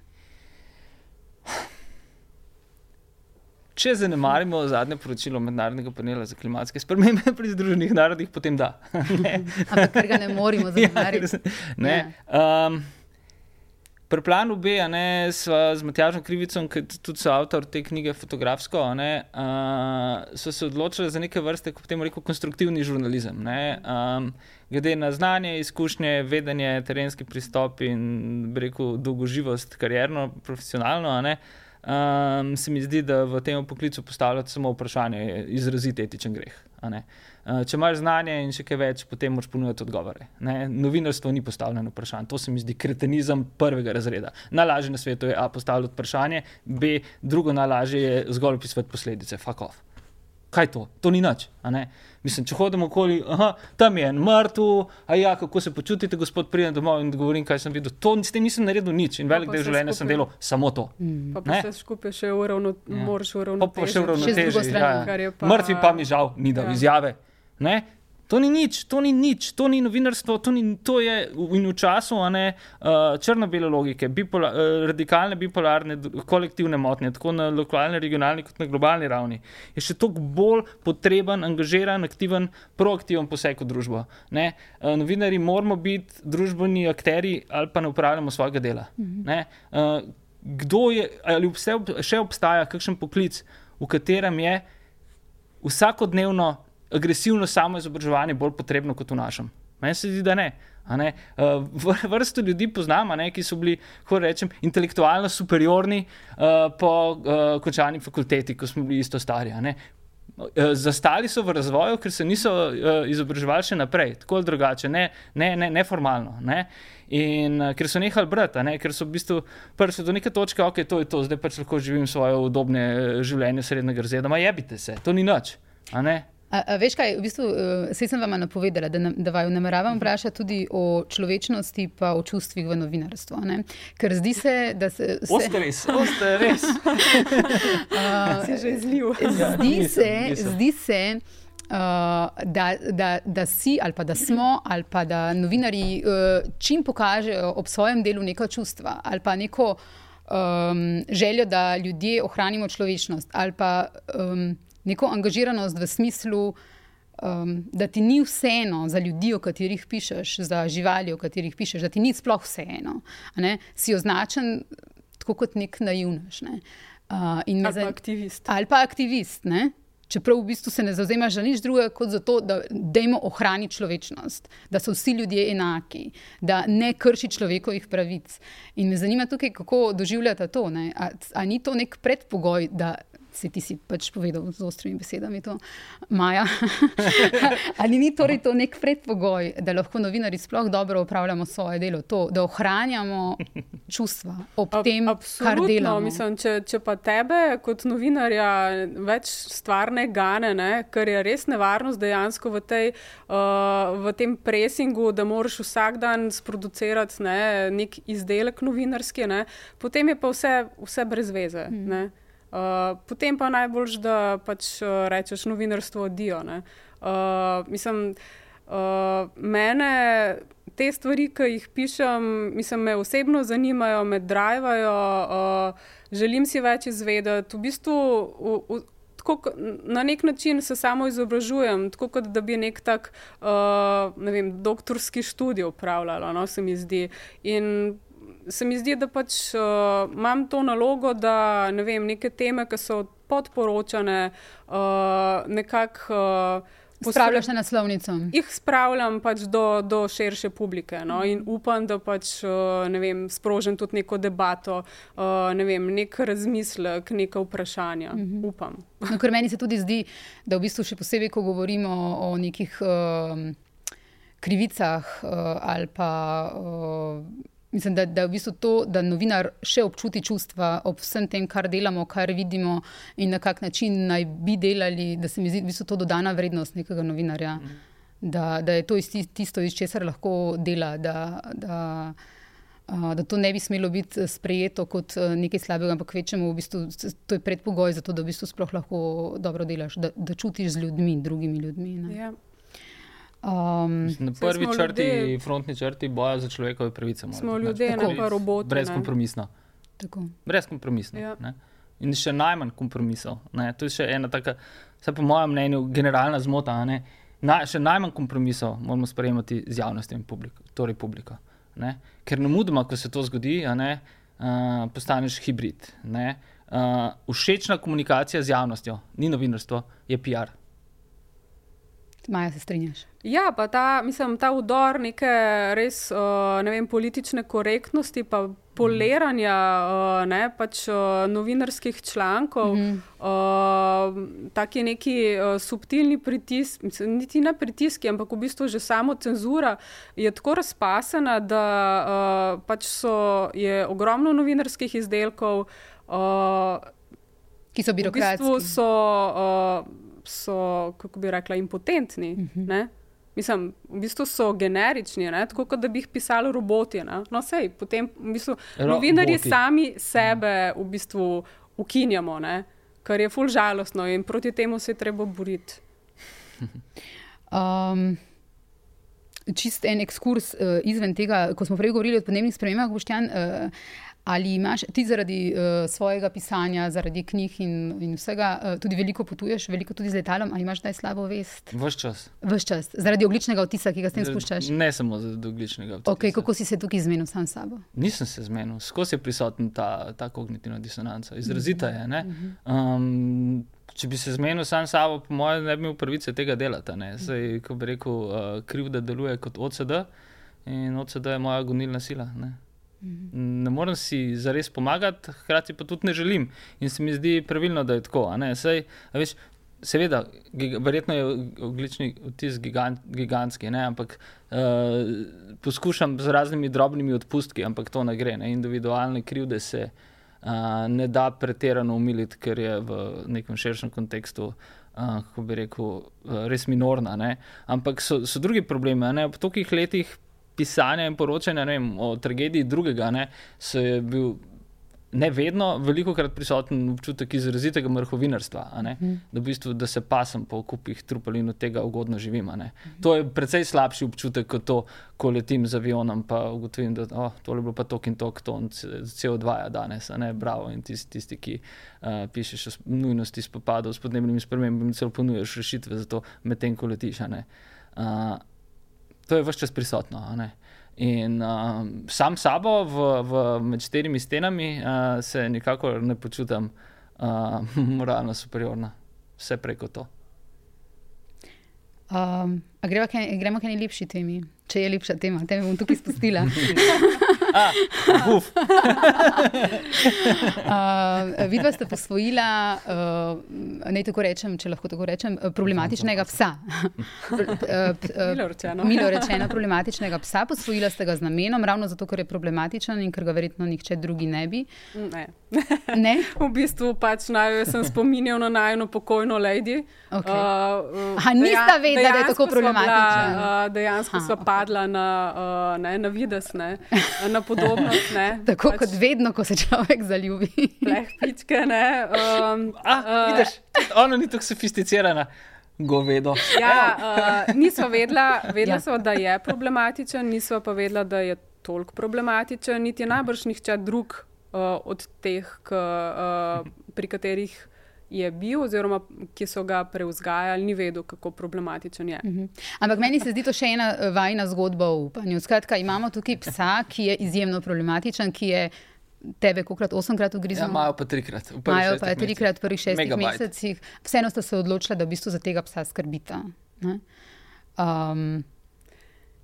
Če zanemarimo zadnje poročilo Mednarodnega panela za klimatske spremembe pri Združenih narodih, potem da. Ampak ker ga ne moremo ja, zanemariti. ne. Ja. Um, Pri planu B, ne, sva z Matjažom Krivicom, ki tudi so avtor te knjige fotografsko, ne, uh, so se odločili za neke vrste, kot temu rekel, konstruktivni žurnalizem. Ne, um, glede na znanje, izkušnje, vedenje, terenski pristop in rekel, dolgoživost, karjerno, profesionalno, ne, um, se mi zdi, da v tem poklicu postavljati samo vprašanje je izrazito etičen greh. Eh, če imaš znanje in še kaj več, potem moraš ponuditi odgovore. Ne? Novinarstvo ni postavljeno vprašanje, to se mi zdi kretenizem prvega razreda. Najlažje na svetu je A postavljati vprašanje, B drugo najlažje je zgolj opisati posledice, off. Kaj to? To ni nič. Mislim, če hodimo okoli, aha, tam je en mrtev, a ja, kako se počutite, gospod, pridem domov in govorim, kaj sem videl. To s tem nisem naredil nič in velik del življenja sem delal samo to. Mm. Pa, pa se skupaj še uravno, ja. moraš uravno. Pa, pa še uravno teže. Ja. Pa... Mrtvi pa mi žal ni dal ja. izjave. Ne? To ni nič, to ni nič, to ni novinarstvo, to, ni, to je in v času ne, uh, črno-bele logike, bipola, uh, radikalne bipolarne kolektivne motnje, tako na lokalni, regionalni kot na globalni ravni. Je še toliko bolj potreben, angažiran, aktiven, proaktiven poseg v družbo. Uh, novinari moramo biti družbeni akteri ali pa ne upravljamo svojega dela. Mhm. Uh, kdo je, ali vse, še obstaja kakšen poklic, v katerem je vsakodnevno agresivno samo izobraževanje bolj potrebno kot v našem? Meni se zdi, da ne. ne? Uh, vrsto ljudi poznamo, ki so bili, kako rečem, intelektualno superiorni uh, po uh, končani fakulteti, ko smo bili isto stari. Zastali so v razvoju, ker se niso uh, izobraževali še naprej, tako ali drugače, ne, ne, ne, ne formalno. Ne? In uh, ker so nehali brati, ne? ker so v bistvu prišli do neke točke, ok, to je to, zdaj pač lahko živim svoje udobne življenje srednjega razreda, ma jebite se, to ni nič. A, a veš kaj, v bistvu, uh, sem vam napovedala, da, da vaju nameravam mhm. vprašati tudi o človečnosti in o čustvih v novinarstvu. Ne? Ker zdi se, da se. Vse... Oste res, oste res. uh, se že izlil. Zdi se, zdi se. Uh, da, da, da si, ali pa da smo, ali pa da novinari uh, čim pokažejo ob svojem delu neko čustva, ali pa neko um, željo, da ljudje ohranimo človečnost, ali pa um, neko angažiranost v smislu, um, da ti ni vseeno za ljudi, o katerih pišeš, za živali, o katerih pišeš, da ti ni sploh vseeno. Si označen tako kot nek naivnež. Ne? Uh, ali pa aktivist. Ali pa aktivist. Ne? Čeprav v bistvu se ne zauzemaš za nič drugega, kot za to, da dajmo ohraniti človečnost, da so vsi ljudje enaki, da ne krši človekovih pravic. In me zanima tukaj, kako doživljate to. Ali ni to nek predpogoj, da si ti si pač povedal z ostrimi besedami, to Maja. Ali ni torej to nek predpogoj, da lahko novinari sploh dobro upravljamo svoje delo, to, da ohranjamo čustva ob tem, Absolutno. kar delamo? Mislim, če, če pa tebe kot novinarja več stvarne gane, ne, ker je res nevarnost dejansko v, tej, uh, v tem presingu, da moraš vsak dan sproducirati ne, nek izdelek novinarski, ne, potem je pa vse, vse brez veze. Hmm. Uh, potem pa najbolj, da pač uh, rečeš novinarstvo odijo. Uh, mislim, uh, mene te stvari, ki jih pišem, mislim, me osebno zanimajo, me drivajo, uh, želim si več izvedeti. V bistvu, v, v, tako, na nek način se samo izobražujem, tako kot da bi nek tak uh, ne vem, doktorski študij upravljala, no, se mi zdi. In se mi zdi, da pač uh, imam to nalogo, da ne vem, neke teme, ki so podporočane, uh, nekako. Uh, Spravljaš na naslovnico. Ih spravljam pač do, do širše publike no? in upam, da pač, vem, sprožim tudi neko debato, ne vem, nek razmislek, neka vprašanja. Mm -hmm. Upam. No, ker meni se tudi zdi, da v bistvu še posebej, ko govorimo o nekih uh, krivicah uh, ali pa. Uh, Mislim, da, da, v bistvu to, da novinar še občuti čustva ob vsem tem, kar delamo, kar vidimo in na kak način naj bi delali, da se mi zdi, da je to dodana vrednost nekega novinarja. Mm. Da, da je to tisto, iz česar lahko dela. Da, da, da to ne bi smelo biti sprejeto kot nekaj slabega, ampak večemu, v bistvu, to je predpogoj za to, da v bistvu sploh lahko dobro delaš, da, da čutiš z ljudmi, drugimi ljudmi. Ja. Um, na prvi črti, ljudje, frontni črti boja za človekove pravice. Smo ljudje, ne pa roboti. Brezkompromisno. Brezkompromisno. Ja. In še najmanj kompromisov. Ne? To je še ena taka, vse po mojem mnenju, generalna zmota. Na, še najmanj kompromisov moramo sprejemati z javnostjo in publiko, torej publiko. Ne? Ker ne mudoma, ko se to zgodi, ne, uh, postaneš hibrid. Uh, všečna komunikacija z javnostjo, ni novinarstvo, je PR. Maja, se strinjaš? Ja, pa ta, mislim, ta udor neke res uh, ne vem, politične korektnosti, pa poleranja uh, ne, pač, uh, novinarskih člankov, mm -hmm. uh, taki neki uh, subtilni pritisk, mislim, niti ne pritiski, ampak v bistvu že samo cenzura je tako razpasena, da uh, pač so, je ogromno novinarskih izdelkov, uh, ki so birokratski. V bistvu so, uh, so, kako bi rekla, impotentni. Uh mhm. -huh. Mislim, v bistvu so generični, ne? tako kot da bi jih pisali roboti. Ne? No, sej, potem v bistvu, novinarji sami sebe v bistvu ukinjamo, ne? kar je fulž žalostno in proti temu se je treba boriti. Um, čist en ekskurs uh, izven tega, ko smo prej govorili o podnebnih spremembah, Boštjan. Uh, Ali imaš ti zaradi uh, svojega pisanja, zaradi knjig in, in vsega, uh, tudi veliko potuješ, veliko tudi z letalom, ali imaš zdaj slabo vest? Ves čas. Ves čas, zaradi ogličnega odtisa, ki ga s tem spuščaš? Ne samo zaradi ogličnega odtisa. Okay, kako si se tukaj zmenil sam s sabo? Nisem se zmenil, skozi je prisoten ta, ta kognitivna disonanca. Izrazita je. Um, če bi se zmenil sam s sabo, po mojem, ne bi imel pravice tega delati. Zdaj, ko bi rekel, uh, kriv, da deluje kot OCD in OCD je moja gonilna sila. Ne? Ne morem si zares pomagati, hkrati pa tudi ne želim. In se mi zdi pravilno, da je tako. Sej, veš, seveda, giga, verjetno je oglični vtis gigant, gigantski, ne? ampak uh, poskušam z raznimi drobnimi odpustki, ampak to ne gre. Ne? Individualne krivde se uh, ne da pretirano umiliti, ker je v nekem širšem kontekstu. Uh, kako bi rekel, uh, res minorna. Ne? Ampak so, so drugi problemi. Ne? Po tolikih letih pisanja in poročanja vem, o tragediji drugega, ne, so je bil ne vedno, veliko krat prisoten občutek izrazitega mrhovinarstva, mm. da, v bistvu, da se pasem po kupih trupel in od tega ugodno živim. Mm. To je precej slabši občutek kot to, ko letim z avionom in ugotovim, da oh, to je bilo pa tok in tok, to je CO2 ja danes, ne bravo. In tisti, tisti ki uh, pišeš o nujnosti spopadov s podnebnimi spremembami, celo ponuješ rešitve za to, medtem ko letiš to je vse čas prisotno. In uh, sam sabo v, v, med štirimi stenami uh, se nikakor ne počutim uh, moralno superiorna, vse preko to. Um, gremo k neki lepši temi, če je lepša tema, te bom tukaj spustila. uh, Vidva sta posvojila, uh, ne tako rečem, če lahko tako rečem, problematičnega psa. Milo rečeno. Milo rečeno, problematičnega psa. Posvojila sta ga z namenom, ravno zato, ker je problematičen in ker ga verjetno nihče drugi ne bi. Ne. ne? v bistvu pač naj sem spominjal na najno pokojno lady. Okay. Uh, uh, nista vedela, da je tako uh, dejansko sva padla na, uh, ne, na vides. Ne, na podobnost. Ne, Tako pač, kot vedno, ko se človek zaljubi. Lehpičke, ne. Um, ah, uh, vidiš, ona ni tako sofisticirana. Govedo. Ja, uh, nismo vedela, vedela ja. smo, da je problematičen, nismo pa vedela, da je toliko problematičen, niti najbrž nihče drug uh, od teh, k, uh, pri katerih je bil, oziroma ki so ga preuzgajali, ni vedel, kako problematičen je. Uh mhm. -huh. Ampak meni se zdi to še ena eh, vajna zgodba o upanju. Skratka, imamo tukaj psa, ki je izjemno problematičen, ki je. Tebe, kolikrat, osemkrat ugrizel? Ja, imajo pa trikrat. Imajo pa trikrat v prvih šestih mesecih. Vseeno sta se odločila, da v bistvu za tega psa skrbita. Um,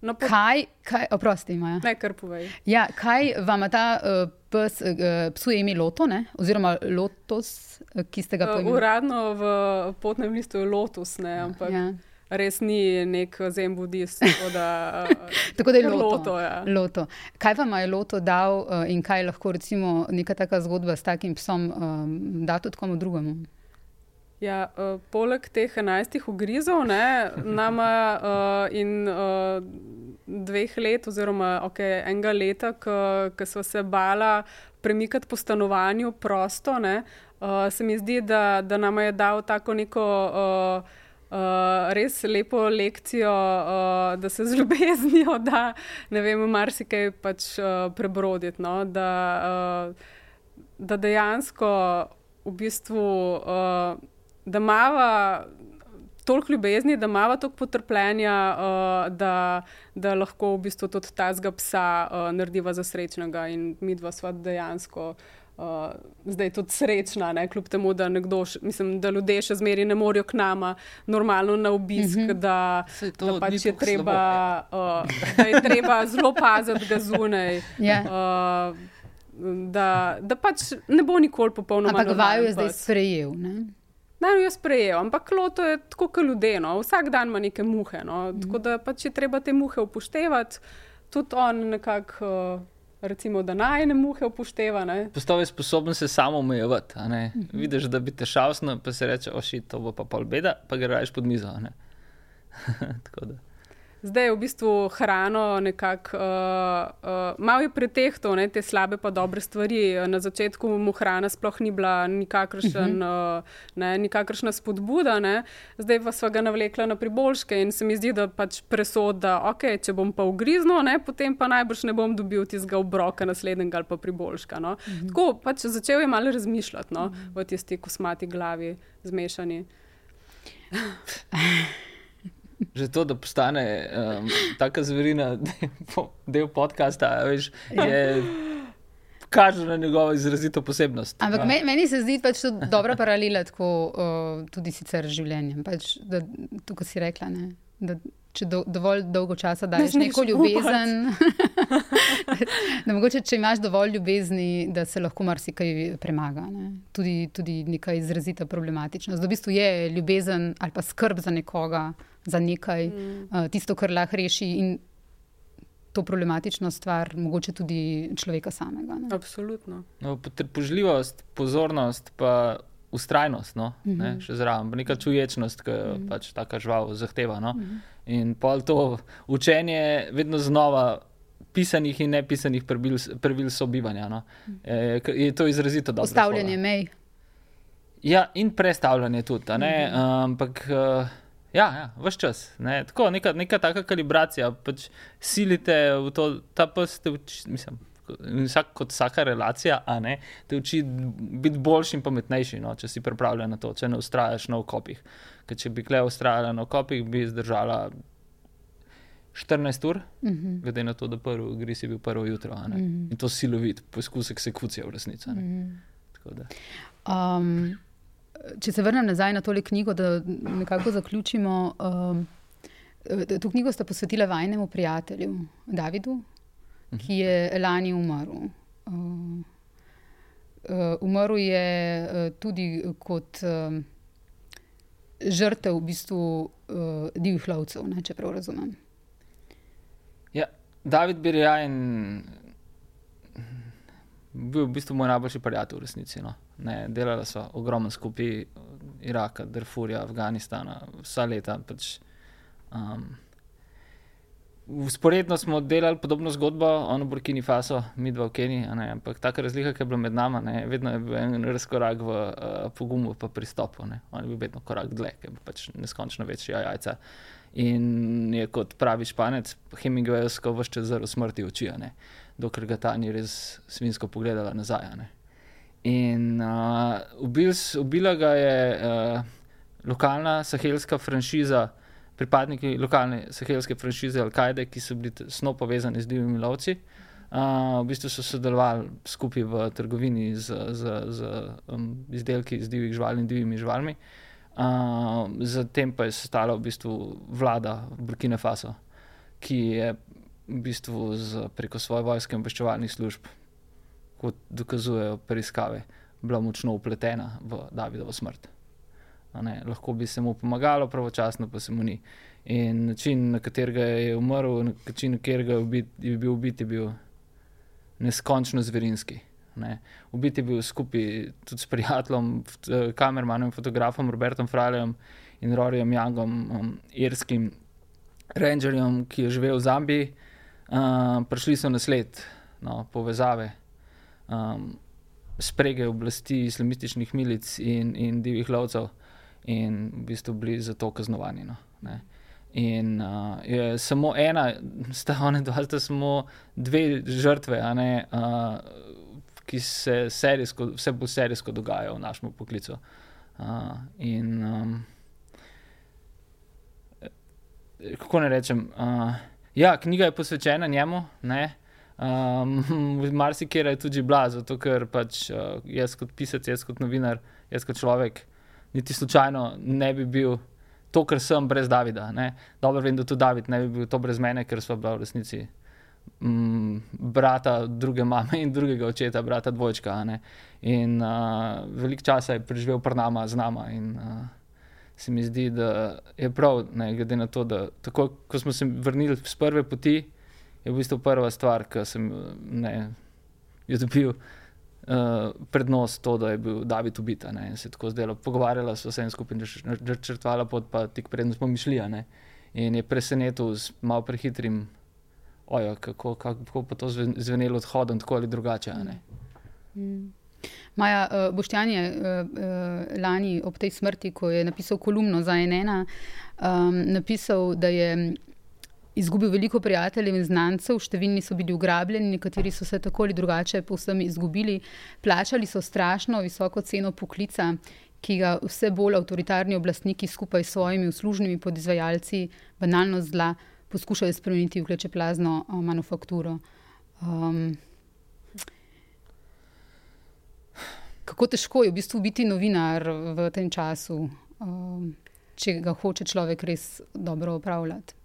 no, po... Kaj, kaj, oprosti, imajo? Ne, kar povej. Ja, kaj vam ta uh, pes, uh, psu je ime Loto, ne? oziroma Lotus, uh, ki ste ga povedali? Uh, uradno v potnem listu je Lotus, ne, ampak. Ja. Res ni nek zem budist. Tako da, tako da je loto. loto, ja. loto. Kaj vam je loto dal in kaj lahko recimo neka taka zgodba s takim psom um, da tudi komu drugemu? Ja, uh, poleg teh enajstih ugrizov, ne, nama uh, in uh, dveh let, oziroma okay, enega leta, ko smo se bala premikati po stanovanju prosto, ne, uh, se mi zdi, da, da nam je dal tako neko. Uh, Uh, res lepo lekcijo, uh, da se z ljubeznijo da, ne vem, marsikaj pač uh, prebroditi. No? Da, uh, da dejansko v bistvu, uh, da imamo toliko ljubezni, da imamo toliko potrpljenja, uh, da, da lahko v bistvu tudi ta zga psa uh, narediva za srečnega in mi dva sva dejansko. Uh, zdaj je tudi srečna, ne? kljub temu, da, nekdo, mislim, da ljudje še zmeraj ne morejo k nama normalno na obisk, mm -hmm. da, da pač je treba, uh, da je treba zelo paziti ga zunaj. Yeah. Ja. Uh, da, da pač ne bo nikoli popolnoma. Ampak vaju je zdaj sprejel. Ne? Naj jo sprejel, ampak loto je tako kot ljudje, no? vsak dan ima neke muhe. No? Mm. Tako da pač je treba te muhe upoštevati, tudi on nekako. Uh, Recimo, da naj ne muhe upošteva. Postal je sposoben se samo omejevati. Mm -hmm. Vidiš, da bi te šalsno, pa se reče, oši, to bo pa pol beda, pa ga rajš pod mizo. Zdaj je v bistvu hrano nekako, uh, uh, malo je pretehto, ne, te slabe pa dobre stvari. Na začetku mu hrana sploh ni bila nikakršen, uh -huh. uh, ne, nikakršna spodbuda, ne. zdaj pa sva ga navlekla na priboljške in se mi zdi, da pač presod, da okay, če bom pa ugriznil, ne, potem pa najbrž ne bom dobil tistega obroka naslednjega ali pa priboljška. No. Uh -huh. Tako pač začel je malo razmišljati no, uh -huh. v tisti kosmati glavi, zmešani. že to, da postane um, tako zverina, del podcasta, veš, je kaže na njegovo izrazito posebnost. Ampak Ja. me, meni se zdi pač to dobra paralela, tako uh, tudi sicer z življenjem. Pač, da, to, kar si rekla, ne, da če do, dovolj dolgo časa daš smeš neko ljubezen, da mogoče, če imaš dovolj ljubezni, da se lahko marsikaj premaga. Ne. Tudi, tudi neka izrazita problematičnost. Da v bistvu je ljubezen ali pa skrb za nekoga, za nekaj, mm. uh, tisto, kar lahko reši. In, To problematično stvar, mogoče tudi človeka samega. Ne? Absolutno. No, potrpežljivost, pozornost, pa ustrajnost, no, mm -hmm. ne, še zraven, pa neka čuječnost, ki jo mm -hmm. pač taka žival zahteva. No. Mm -hmm. In pol to učenje vedno znova. Pisanih in nepisanih pravil, pravil sobivanja. No. E, je to izrazito dobro. Postavljanje mej. Ja, in prestavljanje tudi. ne, Ampak, uh, ja, ja vse čas. Ne, tako, neka, neka taka kalibracija, pač silite v to, ta pes te uči, mislim. Vsak, kot vsaka relacija, a ne, te uči biti boljši in pametnejši, no, če si pripravljen na to, če ne ustrajaš na okopih. Ker če bi kle ustrajala na okopih, bi zdržala 14 ur, Uh -huh. glede na to, da prvi gris je bil prvo jutro. ne. Mhm. In to silovit, poskus eksekucije v resnici. ne. Mhm. Da. Um, če se vrnem nazaj na tole knjigo, da nekako zaključimo. Um, to knjigo sta posvetila vajnemu prijatelju Davidu, ki je lani umrl. Uh, uh, umrl je uh, tudi kot um, žrtev v bistvu uh, divjih lovcev, ne, če prav razumem. Ja, David Birjajn bil v bistvu moj najboljši prijatelj v resnici. No. Ne, delala sva ogromno skupaj, Iraka, Darfurja, Afganistana, vsa leta. Pač, um, Usporedno smo delali podobno zgodbo, ono Burkini Faso, mi dva v Keniji, ampak taka razlika, ki je bila med nami, ne, vedno je bil en razkorak v uh, pogumu in pristopu. Ne. On je bil vedno korak dlje, ker je pač neskončno večji jajca. In je kot pravi španec, Hemingwayovsko čas zelo smrti oči, ne, dokler ga ta ni res svinsko pogledala nazaj. ne. In uh, ubil, s- ubila ga je uh, lokalna sahelska franšiza, pripadniki lokalne sahelske franšize Al-Kaide, ki so bili tesno povezani z divjimi lovci. Uh, v bistvu so sodelovali skupaj v trgovini z, z, z um, izdelki iz divjih živali in divjimi živalmi. Uh, zatem pa je stala v bistvu vlada Burkina Faso, ki je v bistvu z, preko svoje vojske in obveščevalnih služb, kot dokazujejo preiskave, bila močno upletena v Davidovo smrt. Lahko bi se mu pomagalo, pravočasno pa se mu ni. In način, na katerega je umrl, način, na katerega je, ubit, je bil ubit, je bil neskončno zverinski. Ne. Ubit je bil skupaj tudi s prijateljem, eh, kamermanom fotografom Robertom Fraljem in Rorijem Youngom, um, irskim rangerjem, ki je živel v Zambiji. Uh, prišli so na sled no, povezave, um, sprege oblasti islamističnih milic in, in divjih lovcev, in v bistvu bili za to kaznovani. No, in uh, samo ena, sta one dva, sta samo dve žrtve, ne, uh, ki se serijsko, vse bolj serijsko dogajajo v našem poklicu. Uh, in um, kako ne rečem. Uh, ja, knjiga je posvečena njemu. Ne? Um, Marsikera je tudi bila, zato ker pač uh, jaz kot pisec, jaz kot novinar, jaz kot človek, niti slučajno ne bi bil to, kar sem brez Davida. Ne? Dobro vem, da tudi David ne bi bil to brez mene, ker smo bila v resnici mm, brata druge mame in drugega očeta, brata dvojčka. ne. In uh, veliko časa je preživel pred nama, z nama. In, uh, se mi zdi, da je prav, ne, glede na to, da tako, ko smo se vrnili z prve poti, je v bistvu prva stvar, ki sem ne, jo dobil. Uh, prednost to, da je bil David ubit, in se tako zdelo. Pogovarjala so se in skupaj načrtovala pot, pa tik prednost smo mišli. In je presenetil z malo prehitrim, ojo, kako, kako pa to zven- zvenelo odhodom, tako ali drugače. a ne. Maja uh, Boštjan je uh, uh, lani ob tej smrti, ko je napisal kolumno za NN, um, napisal, da je izgubil veliko prijateljev in znancev, številni so bili ugrabljeni, nekateri so se tako ali drugače povsem izgubili, plačali so strašno visoko ceno poklica, ki ga vse bolj avtoritarni oblastniki skupaj s svojimi uslužnimi podizvajalci banalno zla poskušajo spremeniti v klečeplazno uh, manufakturo. Um, kako težko je v bistvu biti novinar v tem času, um, če ga hoče človek res dobro upravljati.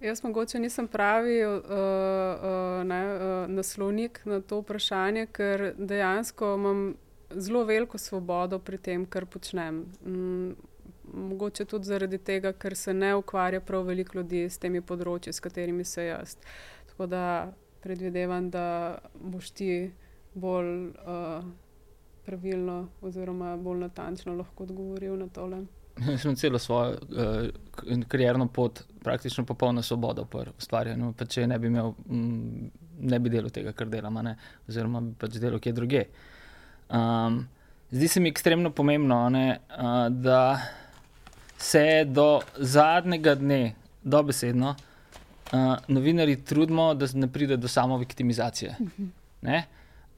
Jaz mogoče nisem pravi uh, uh, ne, uh, naslovnik na to vprašanje, ker dejansko imam zelo veliko svobodo pri tem, kar počnem. Mm, mogoče tudi zaradi tega, ker se ne ukvarja prav veliko ljudi s temi področji, s katerimi se jaz. Tako da predvidevam, da boš ti bolj uh, pravilno oziroma bolj natančno lahko odgovoril na tole. Jaz sem celo svojo uh, karierno pot praktično popolno svobodo pri ustvarjanju. Pa če ne bi imel, m, mm, ne bi delal tega, kar delam, ne? oziroma bi pač delal kje druge. Um, zdi se mi ekstremno pomembno, ne, uh, da se do zadnjega dne, dobesedno, uh, novinari trudimo, da ne pride do samo viktimizacije.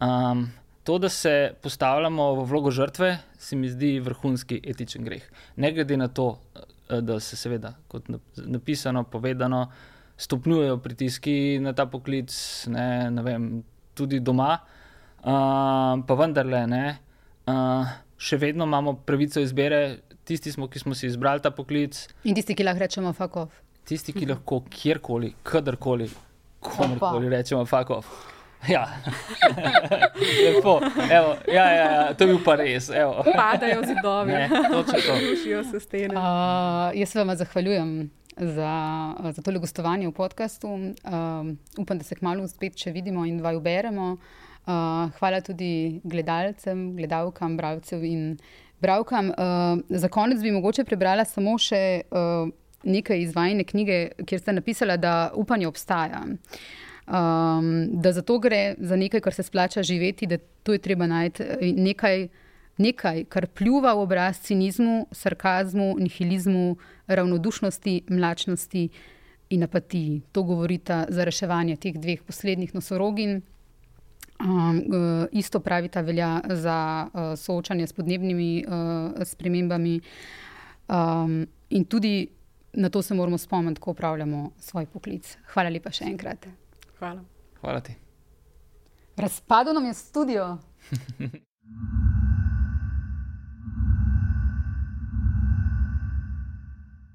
Um, To, da se postavljamo v vlogo žrtve, se mi zdi vrhunski etičen greh. Ne glede na to, eh, da se seveda, kot napisano, povedano, stopnjujejo pritiski na ta poklic, ne, ne vem, tudi doma, uh, pa vendarle, ne, uh, še vedno imamo pravico izbire, tisti smo, ki smo si izbrali ta poklic. In tisti, ki lahko rečemo, fakov. Tisti, ki lahko kjerkoli, kadarkoli, komorkoli rečemo, fakov. Ja, lepo. Evo, ja, ja, ja, to je bil pa res. Evo. Padajo zidovi, rušijo se stene. Uh, jaz se vam zahvaljujem za, za tole gostovanje v podkastu. Uh, upam, da se kmalo spet še vidimo in dva uberemo. Uh, hvala tudi gledalcem, gledalkam, bralcem in bralkam. Uh, za konec bi mogoče prebrala samo še uh, nekaj izvajne knjige, kjer ste napisali, da upanje obstaja. Uh, um, da za to gre za nekaj, kar se splača živeti, da tu je treba najti eh, nekaj, nekaj, kar pljuva v obraz cinizmu, sarkazmu, nihilizmu, ravnodušnosti, mlačnosti in apatiji. To govorita za reševanje teh dveh poslednjih nosorogin. Um, isto pravita velja za uh, soočanje s podnebnimi uh, spremembami, um, in tudi na to se moramo spomniti, ko upravljamo svoj poklic. Hvala lepa še enkrat. Hvala. Hvala ti. Razpadlo nam je studio.